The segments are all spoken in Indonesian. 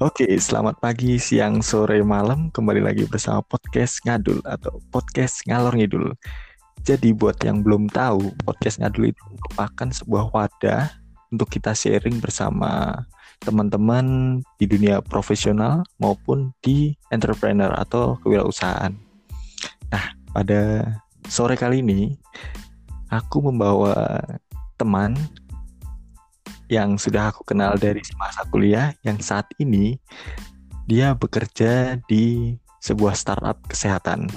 Oke, selamat pagi, siang, sore, malam. Kembali lagi bersama podcast Ngadul atau podcast Ngalor Ngidul. Jadi buat yang belum tahu, podcast Ngadul itu merupakan sebuah wadah untuk kita sharing bersama teman-teman di dunia profesional maupun di entrepreneur atau kewirausahaan. Nah, pada sore kali ini aku membawa teman yang sudah aku kenal dari masa kuliah yang saat ini dia bekerja di sebuah startup kesehatan.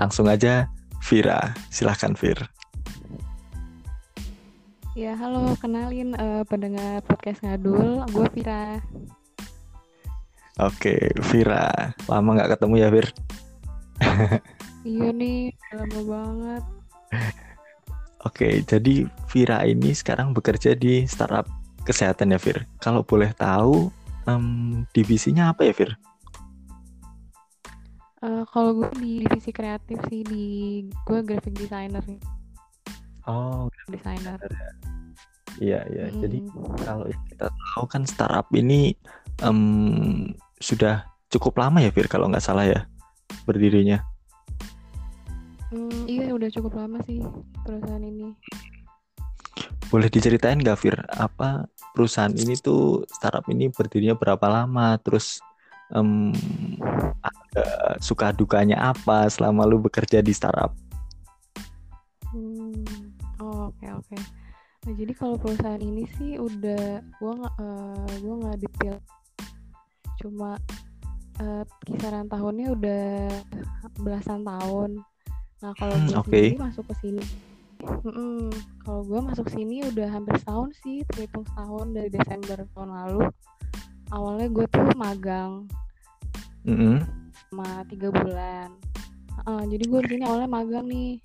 Langsung aja Vira, silahkan Vir. Ya, halo, kenalin uh, pendengar podcast Ngadul, gue Vira. Oke, Vira, lama nggak ketemu ya Vir? iya nih, lama banget. Oke, jadi Vira ini sekarang bekerja di startup kesehatan ya, Vir. Kalau boleh tahu, um, divisinya apa ya, Vir? Uh, kalau gue di divisi kreatif sih, di gue graphic designer. Oh, designer. Iya, iya. Hmm. Jadi kalau kita tahu kan startup ini um, sudah cukup lama ya, Vir, kalau nggak salah ya berdirinya. Hmm, iya udah cukup lama sih perusahaan ini. Boleh diceritain gak Fir, apa perusahaan ini tuh startup ini berdirinya berapa lama, terus um, ada suka dukanya apa selama lu bekerja di startup? Hmm, oh oke okay, oke. Okay. Nah, jadi kalau perusahaan ini sih udah gua nggak uh, gua nggak detail, cuma uh, kisaran tahunnya udah belasan tahun Nah kalau gue okay. sendiri masuk ke sini, mm kalau gue masuk sini udah hampir setahun sih, terhitung setahun dari Desember tahun lalu. Awalnya gue tuh magang, mm -hmm. sama tiga bulan. Uh, jadi gue di sini awalnya magang nih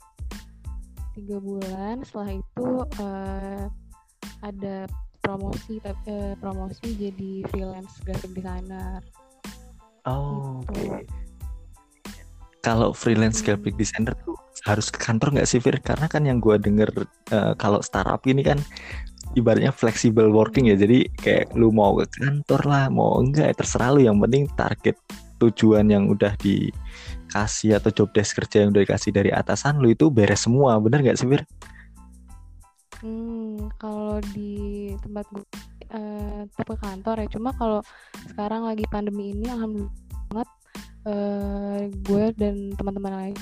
tiga bulan. Setelah itu uh, ada promosi uh, promosi jadi freelance graphic designer. Oh, gitu. oke. Okay kalau freelance graphic designer tuh harus ke kantor nggak sih Fir? Karena kan yang gue denger uh, kalau startup ini kan ibaratnya flexible working ya. Jadi kayak lu mau ke kantor lah, mau enggak ya terserah lu. Yang penting target tujuan yang udah dikasih atau job desk kerja yang udah dikasih dari atasan lu itu beres semua. Bener nggak sih Fir? Hmm, kalau di tempat gue uh, ke kantor ya. Cuma kalau sekarang lagi pandemi ini alhamdulillah banget uh, gue dan teman-teman lain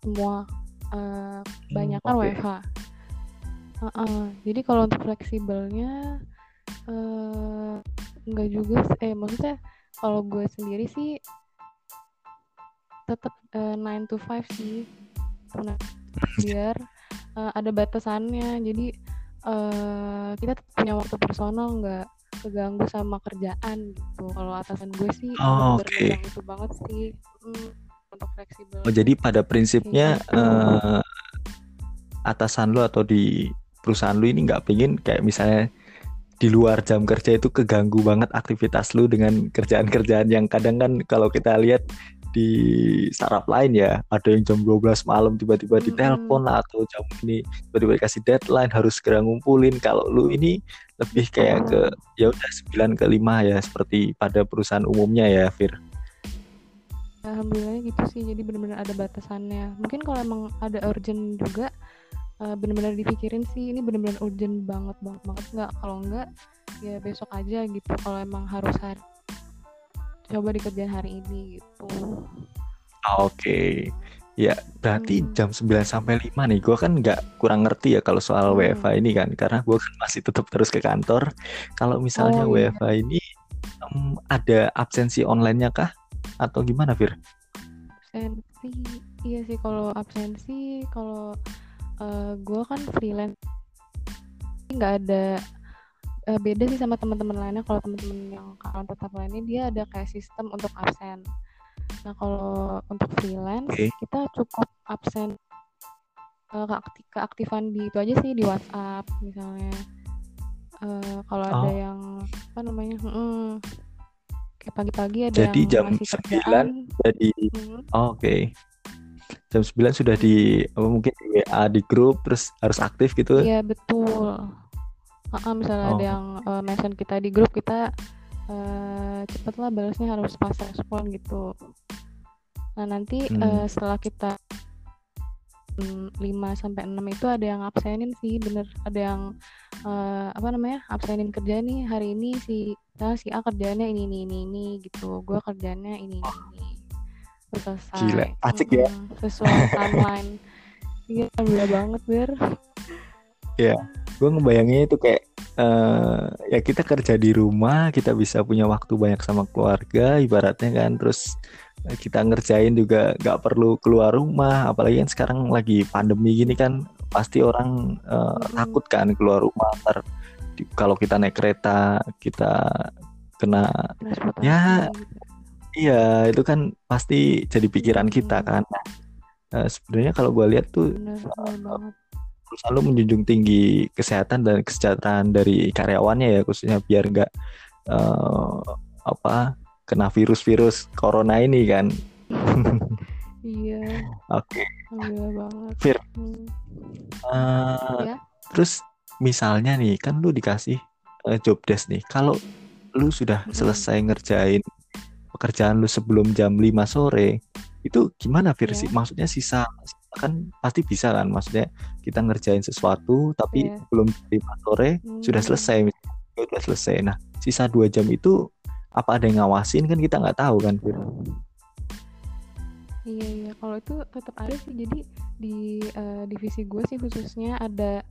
semua uh, banyak kan okay. WFH. Uh -uh. Jadi kalau untuk fleksibelnya uh, enggak juga eh maksudnya kalau gue sendiri sih tetap uh, 9 to 5 sih biar uh, ada batasannya jadi uh, kita punya waktu personal nggak keganggu sama kerjaan gitu. Kalau atasan gue sih oh, okay. itu banget sih. Hmm, untuk fleksibel. Oh jadi pada prinsipnya uh, atasan lo atau di perusahaan lo ini nggak pengen kayak misalnya di luar jam kerja itu keganggu banget aktivitas lu dengan kerjaan-kerjaan yang kadang kan kalau kita lihat di startup lain ya. Ada yang jam 12 malam tiba-tiba ditelepon lah atau jam ini tiba-tiba dikasih deadline harus segera ngumpulin. Kalau lu ini lebih kayak ke ya udah 9 ke 5 ya seperti pada perusahaan umumnya ya Fir. Alhamdulillah gitu sih jadi benar-benar ada batasannya. Mungkin kalau emang ada urgent juga uh, benar-benar dipikirin sih ini benar-benar urgent banget banget banget. Nggak kalau enggak ya besok aja gitu. Kalau emang harus hari coba dikerjain hari ini gitu ah, oke okay. ya berarti hmm. jam 9 sampai 5 nih gue kan nggak kurang ngerti ya kalau soal hmm. WFA ini kan karena gue kan masih tetap terus ke kantor kalau misalnya oh, iya. WFA ini um, ada absensi online-nya kah atau gimana Fir? Absensi iya sih kalau absensi kalau uh, eh, gue kan freelance nggak ada uh, beda sih sama teman-teman lainnya kalau teman-teman yang karyawan tetap lainnya dia ada kayak sistem untuk absen nah kalau untuk freelance okay. kita cukup absen uh, keaktifan di itu aja sih di WhatsApp misalnya uh, kalau oh. ada yang apa namanya hmm, kayak pagi-pagi ada jadi yang jam sembilan jadi hmm. oh, oke okay. jam 9 sudah di apa mungkin di WA di grup terus harus aktif gitu iya betul uh, misalnya oh. ada yang uh, mention kita di grup kita uh, cepet lah balasnya harus pas respon gitu nah nanti Hmm. uh, setelah kita mm, 5 sampai 6 itu ada yang absenin sih bener ada yang uh, apa namanya absenin kerja nih hari ini si nah, si A kerjanya ini ini ini, ini gitu gue kerjanya ini ini, ini. Selesai Gila, asik ya. Sesuai timeline iya gila banget ber gue ngebayanginnya itu kayak eh ya kita kerja di rumah kita bisa punya waktu banyak sama keluarga ibaratnya kan terus eh, kita ngerjain juga nggak perlu keluar rumah apalagi kan sekarang lagi pandemi gini kan pasti orang Mm-mm. takut kan keluar rumah ntar di- kalau kita naik kereta kita kena Ya, iya itu kan pasti jadi pikiran kita Mm. kan Nah, sebenarnya kalau gue lihat tuh bener bener banget perusahaan lu menjunjung tinggi kesehatan dan kesejahteraan dari karyawannya ya khususnya biar nggak eh, apa kena virus-virus corona ini kan. iya Oke. gila banget Fir. Hmm. Eh, Ya. Terus misalnya nih kan lu dikasih eh, job desk nih. Kalau lu sudah Mm-mm. selesai ngerjain pekerjaan lu sebelum jam 5 sore, itu gimana Fir Ya. sih? Maksudnya sisa kan pasti bisa kan maksudnya kita ngerjain sesuatu tapi Iya. belum 5 sore sudah Hmm. selesai misalnya, sudah selesai nah sisa dua jam itu apa ada yang ngawasin kan kita nggak tahu kan Fir Iya iya kalau itu tetap ada sih jadi di eh, divisi gue sih khususnya ada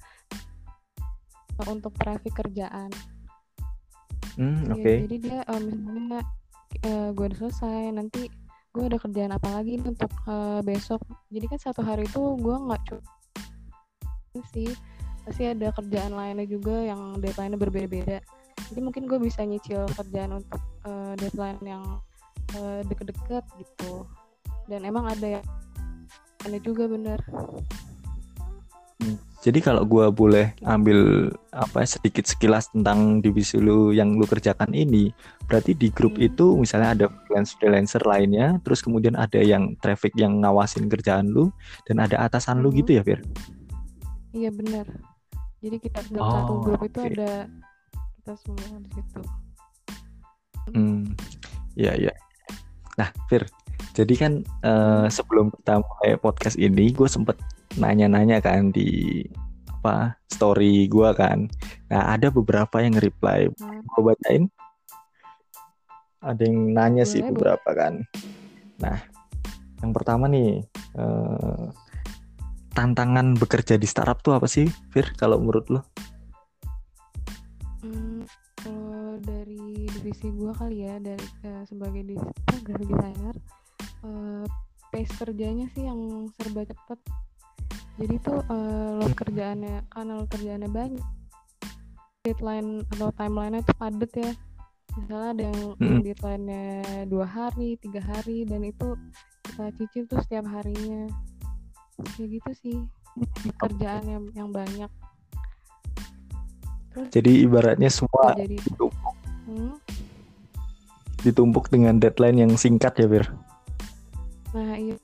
untuk traffic kerjaan. hmm Iya, oke Jadi dia eh, misalnya gue udah selesai nanti gue ada kerjaan apa lagi nih untuk eh, besok. Jadi kan satu hari itu gue nggak cuma sih pasti ada kerjaan lainnya juga yang deadline-nya berbeda-beda. Jadi mungkin gue bisa nyicil kerjaan untuk eh, deadline yang eh, deket-deket gitu. Dan emang ada yang ada juga bener. Jadi kalau gua boleh ambil apa sedikit sekilas tentang divisi lu yang lu kerjakan ini berarti di grup Hmm. itu misalnya ada freelance freelancer lainnya terus kemudian ada yang traffic yang ngawasin kerjaan lu dan ada atasan lu Mhm. gitu ya Fir Iya bener. Jadi kita dalam satu Oh, grup itu oke. ada kita semua di situ. Hmm, iya iya. Nah, Fir, jadi kan eh, sebelum kita mulai podcast ini, gue sempet nanya-nanya kan di apa story gue kan. Nah, ada beberapa yang reply. Gue bacain. Ada yang nanya sih beberapa kan. Nah, yang pertama nih, eh, tantangan bekerja di startup tuh apa sih, Fir? Kalau menurut lo? Hmm, kalau dari divisi gua kali ya dari eh, sebagai di apa, graphic designer eh, pace kerjanya sih yang serba cepet jadi tuh eh, load kerjaannya karena load kerjaannya banyak deadline atau timelinenya tuh padet ya misalnya ada yang Mm-mm. deadline-nya dua hari tiga hari dan itu kita cicil tuh setiap harinya kayak gitu sih kerjaan yang, yang banyak terus Jadi ibaratnya semua jadi ditumpuk, hmm, ditumpuk dengan deadline yang singkat ya, Fir? Nah, iya.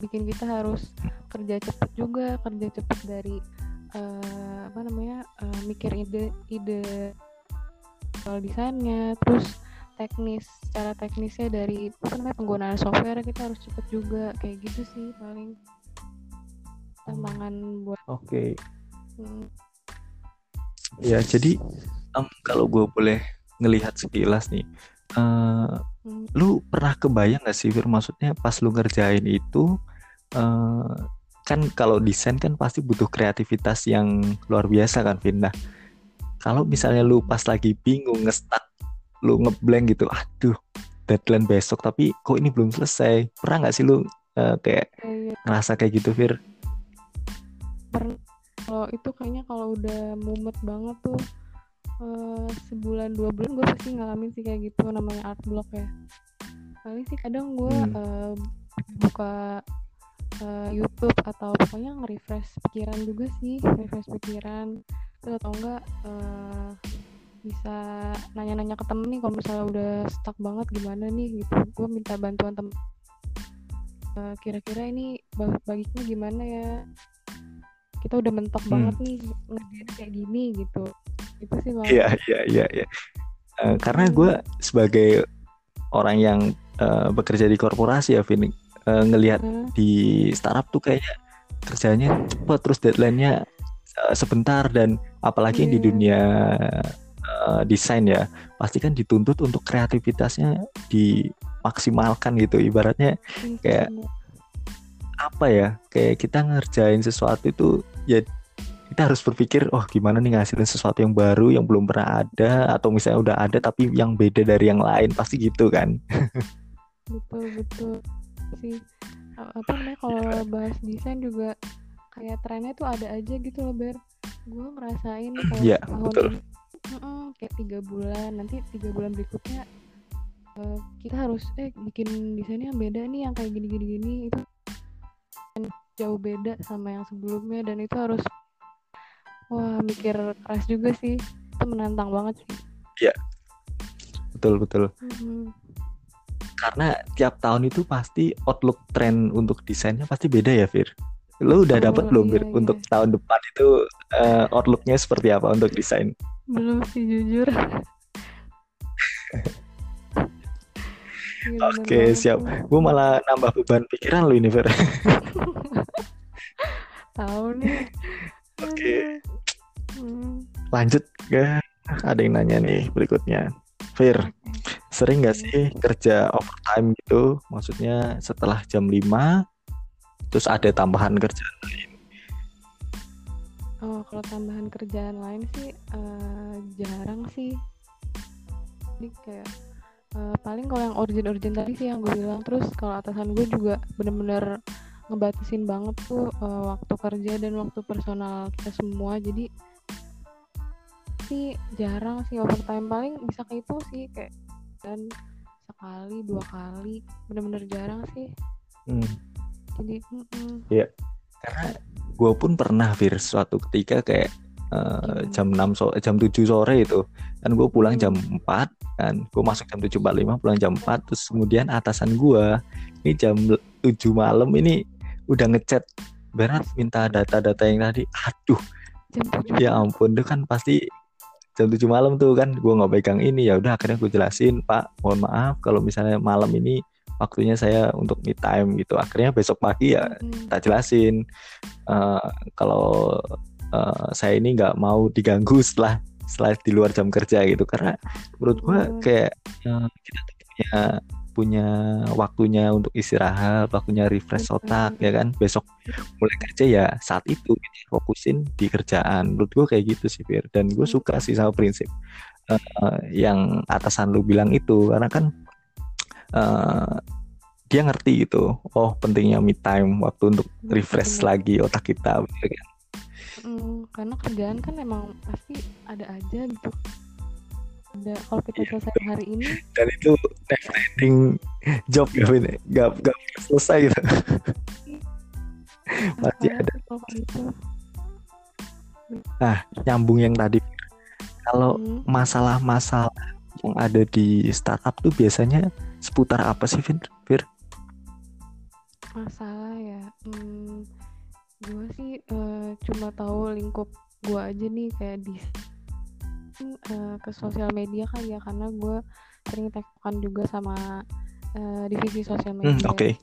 Bikin kita harus kerja cepat juga, kerja cepat dari eh, apa namanya? eh, mikir ide ide soal desainnya, terus teknis, cara teknisnya dari apa namanya penggunaan software kita harus cepet juga, kayak gitu sih paling tantangan buat Oke. hmm, Ya, jadi em, kalau gue boleh ngelihat sekilas nih, eh, hmm, lu pernah kebayang gak sih, Fir? Maksudnya pas lu ngerjain itu, eh, kan kalau desain kan pasti butuh kreativitas yang luar biasa kan, Vin. Nah, kalau misalnya lu pas lagi bingung, ngestak, lu ngeblank gitu, aduh, deadline besok, tapi kok ini belum selesai. Pernah nggak sih lu eh, kayak kayak ngerasa kayak gitu, Fir? pernah kalau itu kayaknya kalau udah mumet banget tuh eh, sebulan dua bulan gue pasti ngalamin sih kayak gitu namanya art block ya paling sih kadang gue Hmm. eh, buka eh, YouTube atau pokoknya nge-refresh pikiran juga sih refresh pikiran. Terus atau enggak eh, bisa nanya-nanya ke temen nih kalau misalnya udah stuck banget gimana nih gitu. Gue minta bantuan temen. Eh, kira-kira ini ba- baginya gimana ya? Kita udah mentok Hmm. banget nih ngerjain kayak gini gitu. Itu sih Iya, iya, iya, iya. Uh, karena gue sebagai orang yang uh, bekerja di korporasi ya, Vin, uh, ngelihat Hmm. di startup tuh kayaknya kerjanya cepet terus deadline-nya uh, sebentar dan apalagi yang di Iya. dunia uh, desain ya pasti kan dituntut untuk kreativitasnya dimaksimalkan gitu. Ibaratnya Ih, kayak- apa ya kayak kita ngerjain sesuatu itu ya kita harus berpikir oh gimana nih ngasilin sesuatu yang baru yang belum pernah ada atau misalnya udah ada tapi yang beda dari yang lain. Pasti gitu kan. Betul betul sih. Apa namanya kalau bahas desain juga kayak trennya tuh ada aja gitu loh ber. Gue ngerasain kalau Iya, tahun betul. ini mm-mm, kayak tiga bulan nanti tiga bulan berikutnya eh, kita harus eh bikin desainnya yang beda nih yang kayak gini gini gini itu kan jauh beda sama yang sebelumnya dan itu harus wah mikir keras juga sih. Itu menantang banget sih. Betul betul. Mm-mm. Karena tiap tahun itu pasti outlook trend untuk desainnya pasti beda ya Fir. Lo udah Oh, dapat belum iya, iya. untuk tahun depan itu eh, outlooknya seperti apa untuk desain? Belum sih jujur. Iya, Oke, banget siap. gue malah nambah beban pikiran lo ini Fir. Tahu nih. Oke. Aduh. Hmm, lanjut ke ada yang nanya nih berikutnya. Fir sering nggak sih kerja overtime gitu? Maksudnya setelah jam 5 terus ada tambahan kerja oh kalau tambahan kerjaan lain sih eh, jarang sih. Jadi kayak eh, paling kalau yang urgent-urgent tadi sih yang gue bilang. Terus kalau atasan gue juga bener-bener ngebatasin banget tuh eh, waktu kerja dan waktu personal kita semua. Jadi sih jarang sih overtime. Paling bisa ke itu sih kayak dan sekali dua kali bener-bener jarang sih. Hmm, jadi mm-mm. karena gue pun pernah Fir suatu ketika kayak eh, Gimana? jam 6 so jam 7 sore itu. Kan gue pulang jam 4 kan. Gue masuk jam 7.45 pulang jam 4 terus kemudian atasan gue ini jam 7 malam ini udah ngechat berat minta data-data yang tadi. Aduh. Jam ya ampun itu kan pasti jam 7 malam tuh kan gue nggak pegang ini. Ya udah akhirnya gue jelasin pak mohon maaf kalau misalnya malam ini waktunya saya untuk me time gitu. Akhirnya besok pagi ya kita jelasin eh, kalau eh, saya ini nggak mau diganggu setelah setelah di luar jam kerja gitu. Karena menurut gue Hmm. kayak eh, kita punya punya waktunya untuk istirahat waktunya refresh otak ya kan? Besok mulai kerja ya saat itu gitu, fokusin di kerjaan. Menurut gue kayak gitu sih Fir. Dan gue suka sih sama prinsip eh, yang atasan lu bilang itu. Karena kan eh, dia ngerti gitu oh pentingnya me time waktu untuk refresh lagi otak kita bener kan? Mm, karena kerjaan kan emang pasti ada aja gitu ada kalau kita Iya, selesai hari ini. Dan itu never ending job ya Vin. Gak, gak selesai gitu. Pasti ada. gitu nyambung yang tadi. Kalau Mm, masalah-masalah yang ada di startup tuh biasanya seputar apa sih Vin? Fir? masalah ya hmm, gue sih eh, cuma tahu lingkup gue aja nih kayak di eh, ke sosial media kali ya karena gue sering tektokan juga sama eh, divisi sosial Hmm, media Oke,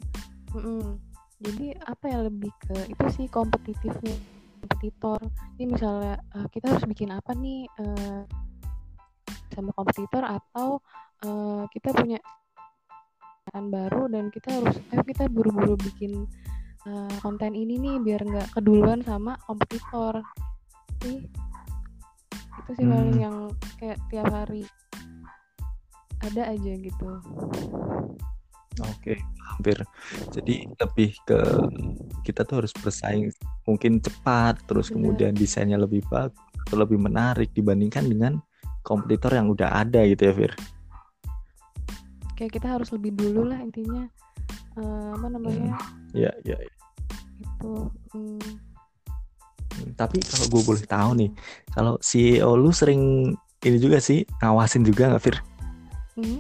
Mm-mm. Jadi apa ya lebih ke itu sih kompetitifnya kompetitor. Ini misalnya eh, kita harus bikin apa nih eh, sama kompetitor atau eh, kita punya baru dan kita harus ayo kita buru-buru bikin eh, konten ini nih biar nggak keduluan sama kompetitor. Sih itu sih paling Hmm. yang kayak tiap hari ada aja gitu. oke, hampir. Jadi lebih ke kita tuh harus bersaing mungkin cepat, terus Benar. kemudian desainnya lebih bagus, atau lebih menarik dibandingkan dengan kompetitor yang udah ada gitu ya Fir. kayak kita harus lebih dulu lah intinya Eh, apa namanya Iya, iya. iya. itu hmm, Hmm, Tapi kalau gue boleh tahu nih, kalau CEO lu sering ini juga sih ngawasin juga nggak Fir? hmm.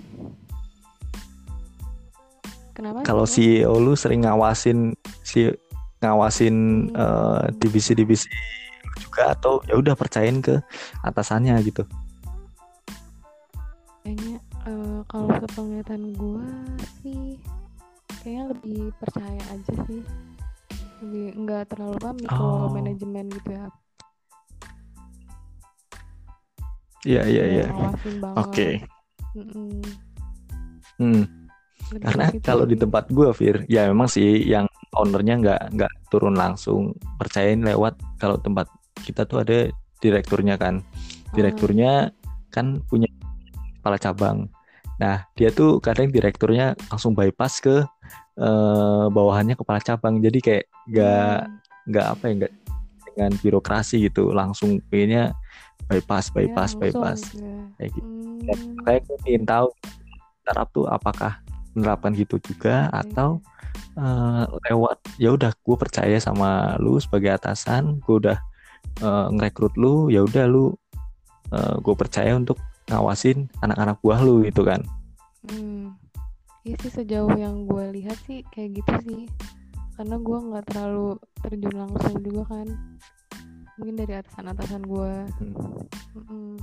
kenapa Kalau? CEO lu sering ngawasin si ngawasin Hmm. eh, divisi-divisi lu juga atau ya udah percayain ke atasannya gitu. kayaknya uh, kalau sepenglihatan gue sih kayaknya lebih percaya aja sih lebih nggak terlalu paham oh. manajemen gitu ya. Iya iya iya. oke. Hmm. Karena kalau di tempat gue Fir ya memang sih yang ownernya nggak nggak turun langsung. Percayain lewat kalau tempat kita tuh ada direkturnya kan. Direkturnya kan punya kepala cabang. Nah dia tuh kadang direkturnya langsung bypass ke uh, bawahannya kepala cabang jadi kayak nggak hmm. nggak apa ya nggak dengan birokrasi gitu langsung pengennya bypass bypass ya, bypass kayak gitu hmm. kayak gue ingin tahu startup tuh apakah menerapkan gitu juga okay. atau uh, lewat ya udah gue percaya sama lu sebagai atasan gue udah uh, ngerekrut lu ya udah lu uh, gue percaya untuk ngawasin anak-anak buah lu gitu kan hmm. Iya sih sejauh yang gue lihat sih kayak gitu sih karena gue nggak terlalu terjun langsung juga kan mungkin dari atasan-atasan gue hmm. hmm.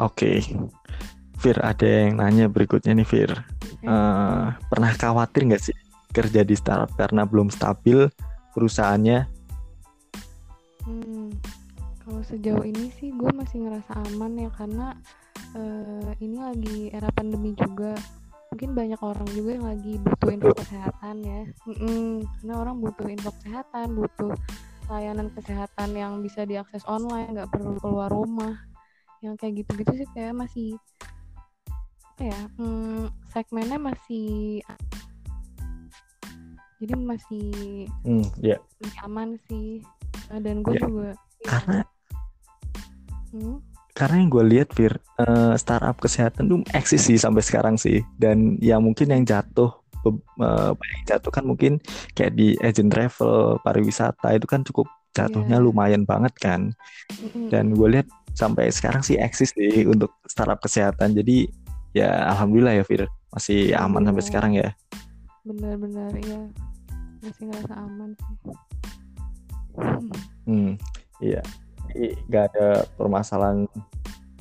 oke okay. Fir ada yang nanya berikutnya nih Fir okay. uh, eh, pernah khawatir nggak sih kerja di startup karena belum stabil perusahaannya hmm, kalau sejauh ini sih gue masih ngerasa aman ya karena uh, ini lagi era pandemi juga mungkin banyak orang juga yang lagi butuh info kesehatan ya mm karena orang butuh info kesehatan butuh layanan kesehatan yang bisa diakses online nggak perlu keluar rumah yang kayak gitu-gitu sih kayak masih apa ya hmm, segmennya masih jadi masih hmm, yeah. masih aman sih dan gue yeah. juga karena hmm? Karena yang gue lihat Fir uh, startup kesehatan tuh eksis sih sampai sekarang sih. Dan ya mungkin yang jatuh uh, yang jatuh kan mungkin kayak di agent travel pariwisata itu kan cukup jatuhnya yeah. lumayan banget kan. Dan gue lihat sampai sekarang sih eksis sih untuk startup kesehatan. Jadi ya alhamdulillah ya Fir masih aman ya. sampai sekarang ya. Benar-benar ya masih ngerasa aman sih. Hmm iya nggak ada permasalahan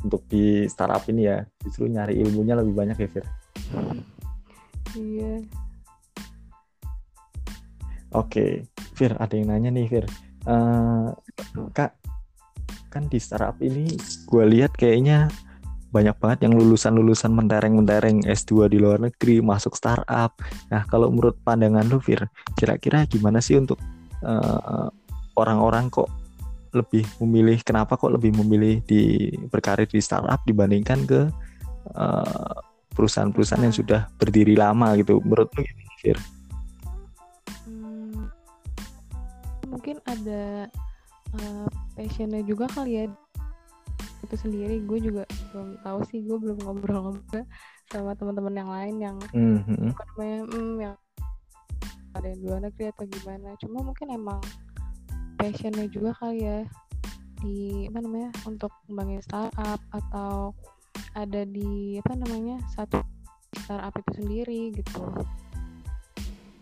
untuk di startup ini ya. Justru nyari ilmunya lebih banyak ya Fir. Iya. Oke Fir ada yang nanya nih Fir. Uh, kak kan di startup ini gue lihat kayaknya banyak banget yang lulusan-lulusan mentereng-mentereng S2 di luar negeri masuk startup. Nah, kalau menurut pandangan lu Fir, kira-kira gimana sih untuk orang eh, orang-orang kok lebih memilih kenapa kok lebih memilih di berkarir di startup dibandingkan ke uh, perusahaan-perusahaan yang sudah berdiri lama gitu. Menurut lu gimana, Fir? Hmm, mungkin ada uh, passionnya juga kali ya itu sendiri gue juga belum tahu sih gue belum ngobrol-ngobrol sama teman-teman yang lain yang mm-hmm. apa namanya hmm, yang ada yang luar negeri atau gimana cuma mungkin emang passionnya juga kali ya di apa namanya untuk kembangin startup atau ada di apa namanya satu startup itu sendiri gitu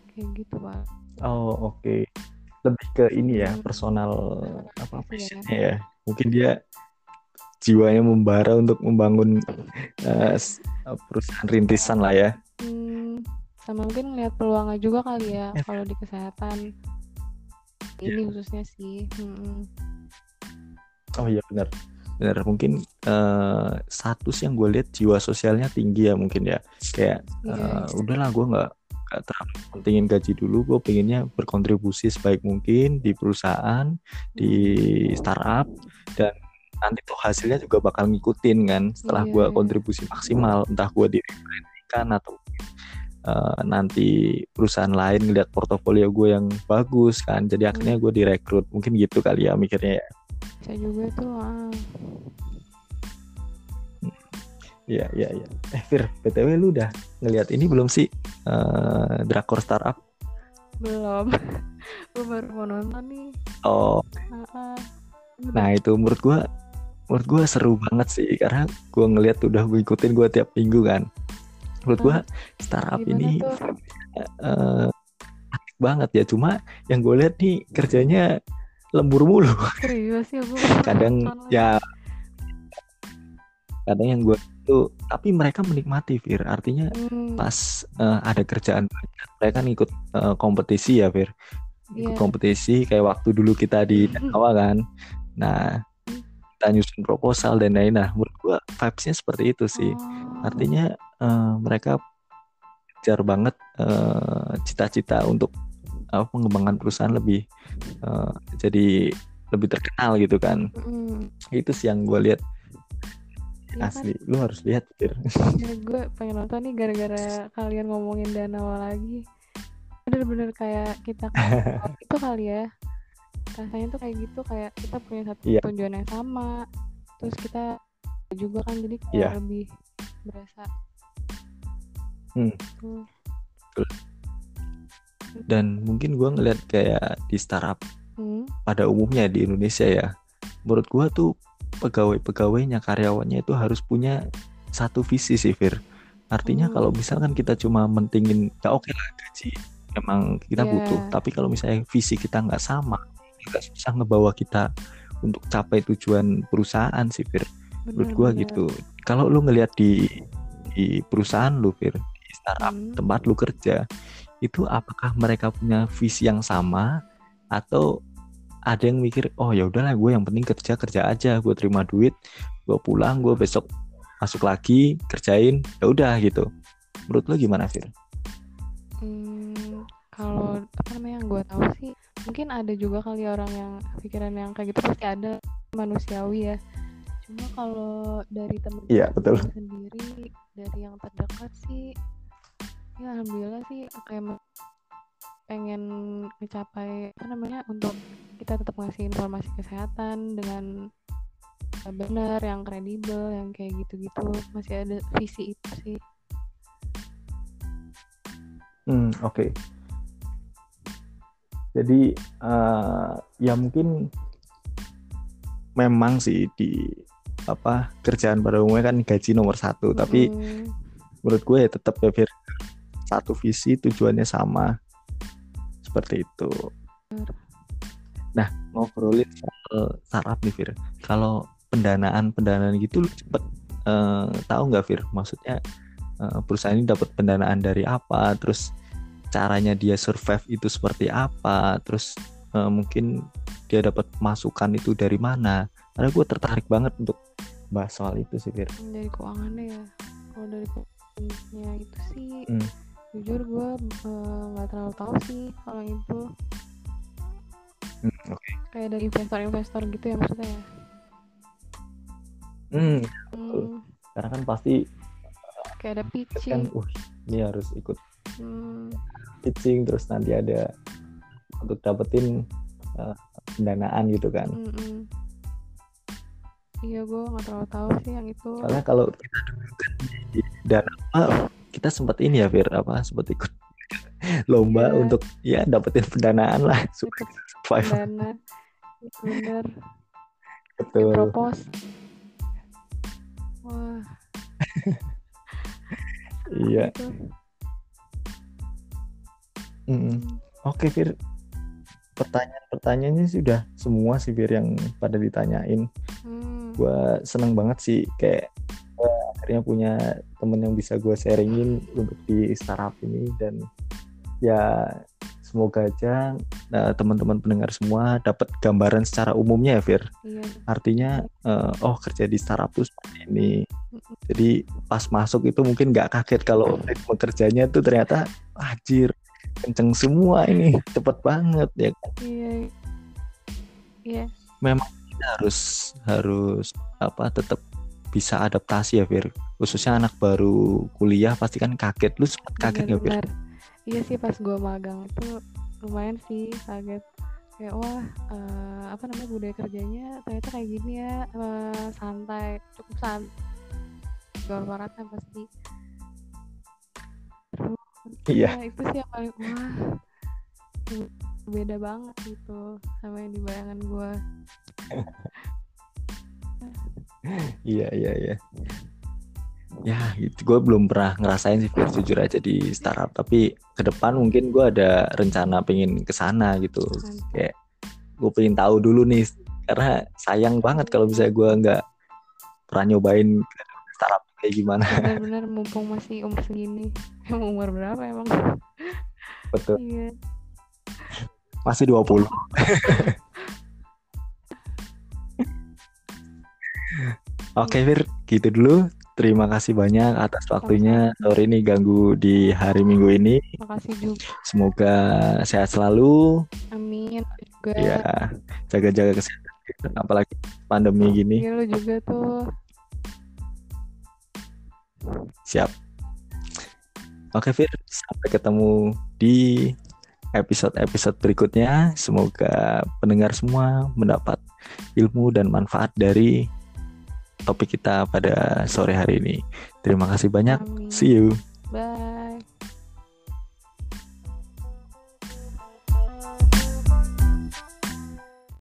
kayak gitu pak oh oke okay. lebih ke ini ya hmm. personal apa passionnya ya mungkin dia jiwanya membara untuk membangun uh, perusahaan rintisan lah ya. Hmm, sama mungkin lihat peluangnya juga kali ya, ya. kalau di kesehatan ini ya. khususnya sih. Hmm. Oh iya benar, benar mungkin uh, status yang gue lihat jiwa sosialnya tinggi ya mungkin ya. Kayak ya, uh, udahlah gue nggak terlalu pentingin gaji dulu gue pengennya berkontribusi sebaik mungkin di perusahaan di startup dan nanti tuh hasilnya juga bakal ngikutin kan setelah yeah. gue iya. kontribusi maksimal entah gue direkomendasikan atau uh, nanti perusahaan lain ngeliat portofolio gue yang bagus kan jadi hmm. akhirnya gue direkrut mungkin gitu kali ya mikirnya ya bisa juga tuh ah. Iya, iya, iya. Eh, Fir, BTW lu udah ngeliat ini belum sih? Uh, Drakor Startup? Belum. gue baru mau nonton nih. Oh. Nah, itu menurut gue menurut gue seru banget sih karena gue ngeliat udah gue ikutin gue tiap minggu kan menurut gue hmm. startup Gimana ini uh, banget ya. Cuma yang gue lihat nih kerjanya lembur mulu. Serius ya kadang ya kadang yang gue itu tapi mereka menikmati Fir. Artinya Hmm, pas eh, ada kerjaan banyak mereka kan ikut eh, kompetisi ya Fir. Ikut Iya. kompetisi kayak waktu dulu kita di Danawa kan. Nah kita nyusun proposal dan lain nah menurut gue vibesnya seperti itu sih. Oh, artinya eh, mereka kejar banget eh, cita-cita untuk apa pengembangan perusahaan lebih eh, jadi lebih terkenal gitu kan mm, itu sih yang gue lihat kan? asli lu harus lihat Fir Ya, gue pengen nonton nih gara-gara kalian ngomongin Danawa lagi. Bener-bener kayak kita kan itu kali ya. Rasanya tuh kayak gitu kayak kita punya satu Iya. tujuan yang sama. Terus kita juga kan jadi kayak Iya. lebih berasa. Hmm. Dan mungkin gue ngeliat kayak di startup Hmm. pada umumnya di Indonesia ya menurut gue tuh pegawai-pegawainya karyawannya itu harus punya satu visi sih Fir artinya Hmm. kalau misalkan kita cuma mentingin ya oke lah gaji emang kita Iya. butuh tapi kalau misalnya visi kita nggak sama agak susah ngebawa kita untuk capai tujuan perusahaan sih Fir menurut gue gitu kalau lu ngelihat di di perusahaan lu Fir startup Hmm. tempat lu kerja itu apakah mereka punya visi yang sama atau ada yang mikir oh ya udahlah gue yang penting kerja kerja aja gue terima duit gue pulang gue besok masuk lagi kerjain ya udah gitu menurut lo gimana Fir? Hmm, kalau apa namanya yang gue tahu sih mungkin ada juga kali orang yang pikiran yang kayak gitu pasti ada manusiawi ya cuma kalau dari temen Iya, betul. sendiri dari yang terdekat sih ya alhamdulillah sih kayak pengen mencapai apa namanya untuk kita tetap ngasih informasi kesehatan dengan benar yang kredibel yang kayak gitu-gitu masih ada visi itu sih Hmm oke. Jadi eh, ya mungkin memang sih di apa kerjaan pada umumnya kan gaji nomor satu tapi Mm-mm. menurut gue ya tetap ya Fir satu visi tujuannya sama. Seperti itu. Nah ngobrolin soal startup nih Fir. Kalau pendanaan pendanaan gitu lu cepet eh, tahu nggak Fir? Maksudnya eh, perusahaan ini dapat pendanaan dari apa? Terus caranya dia survive itu seperti apa? Terus eh, mungkin dia dapat masukan itu dari mana? Karena gue tertarik banget untuk bahas soal itu sih Fir. Dari keuangannya ya. Kalau dari keuangannya itu sih Hmm. Jujur gue eh, nggak terlalu tahu sih kalau itu. Hmm, oke. Kayak dari investor-investor gitu ya maksudnya ya? Hmm, Hmm, karena kan pasti kayak ada kan pitching. uh ini harus ikut Hmm, pitching terus nanti ada untuk dapetin uh, pendanaan gitu kan. Mm, mm. iya gue nggak terlalu tahu sih yang itu. Soalnya kalau kita dulu kan di dana kita sempat ini ya Fir apa sempat ikut lomba Iya. untuk ya dapetin pendanaan lah. Supaya survive dana bener. Kayak betul propose wah. Iya. Itu Mm-mm. oke Fir. Pertanyaan-pertanyaannya sudah semua sih Fir yang pada ditanyain. Hmm, gue seneng banget sih kayak akhirnya punya temen yang bisa gue sharingin untuk di startup ini dan ya semoga aja eh, teman-teman pendengar semua dapat gambaran secara umumnya ya Fir. Iya. Artinya eh, oh kerja di startup tuh seperti ini. Jadi pas masuk itu mungkin nggak kaget kalau ritme kerjanya tuh ternyata anjir kenceng semua ini cepet banget ya iya iya. Kita harus harus apa tetap bisa adaptasi ya Fir. Khususnya anak baru kuliah pasti kan kaget. Lu sempat kaget nggak Fir? Iya sih pas gue magang itu lumayan sih kaget. Kayak wah eh, apa namanya budaya kerjanya ternyata kayak gini ya eh, santai cukup santai korporatnya pasti. Terus, Iya. ya, itu sih yang paling wah beda banget gitu sama yang di bayangan gue iya iya iya ya gitu gue belum pernah ngerasain sih Fir jujur aja di startup tapi ke depan mungkin gue ada rencana pengen ke sana gitu Mantap. kayak gue pengen tahu dulu nih karena sayang banget kalau misalnya gue nggak pernah nyobain startup kayak gimana. Benar-benar mumpung masih umur segini. Emang umur berapa emang? Betul. Iya. Masih 20. Oke, Fir, gitu dulu. Terima kasih banyak atas waktunya. Sorry nih ganggu di hari Minggu ini. Makasih juga. Semoga sehat selalu. Amin. Juga. Ya, jaga-jaga kesehatan. Apalagi pandemi gini. Iya lu juga tuh. Siap. Oke, Fir. Sampai ketemu di episode-episode berikutnya. Semoga pendengar semua mendapat ilmu dan manfaat dari topik kita pada sore hari ini. Terima kasih banyak. See you. Bye.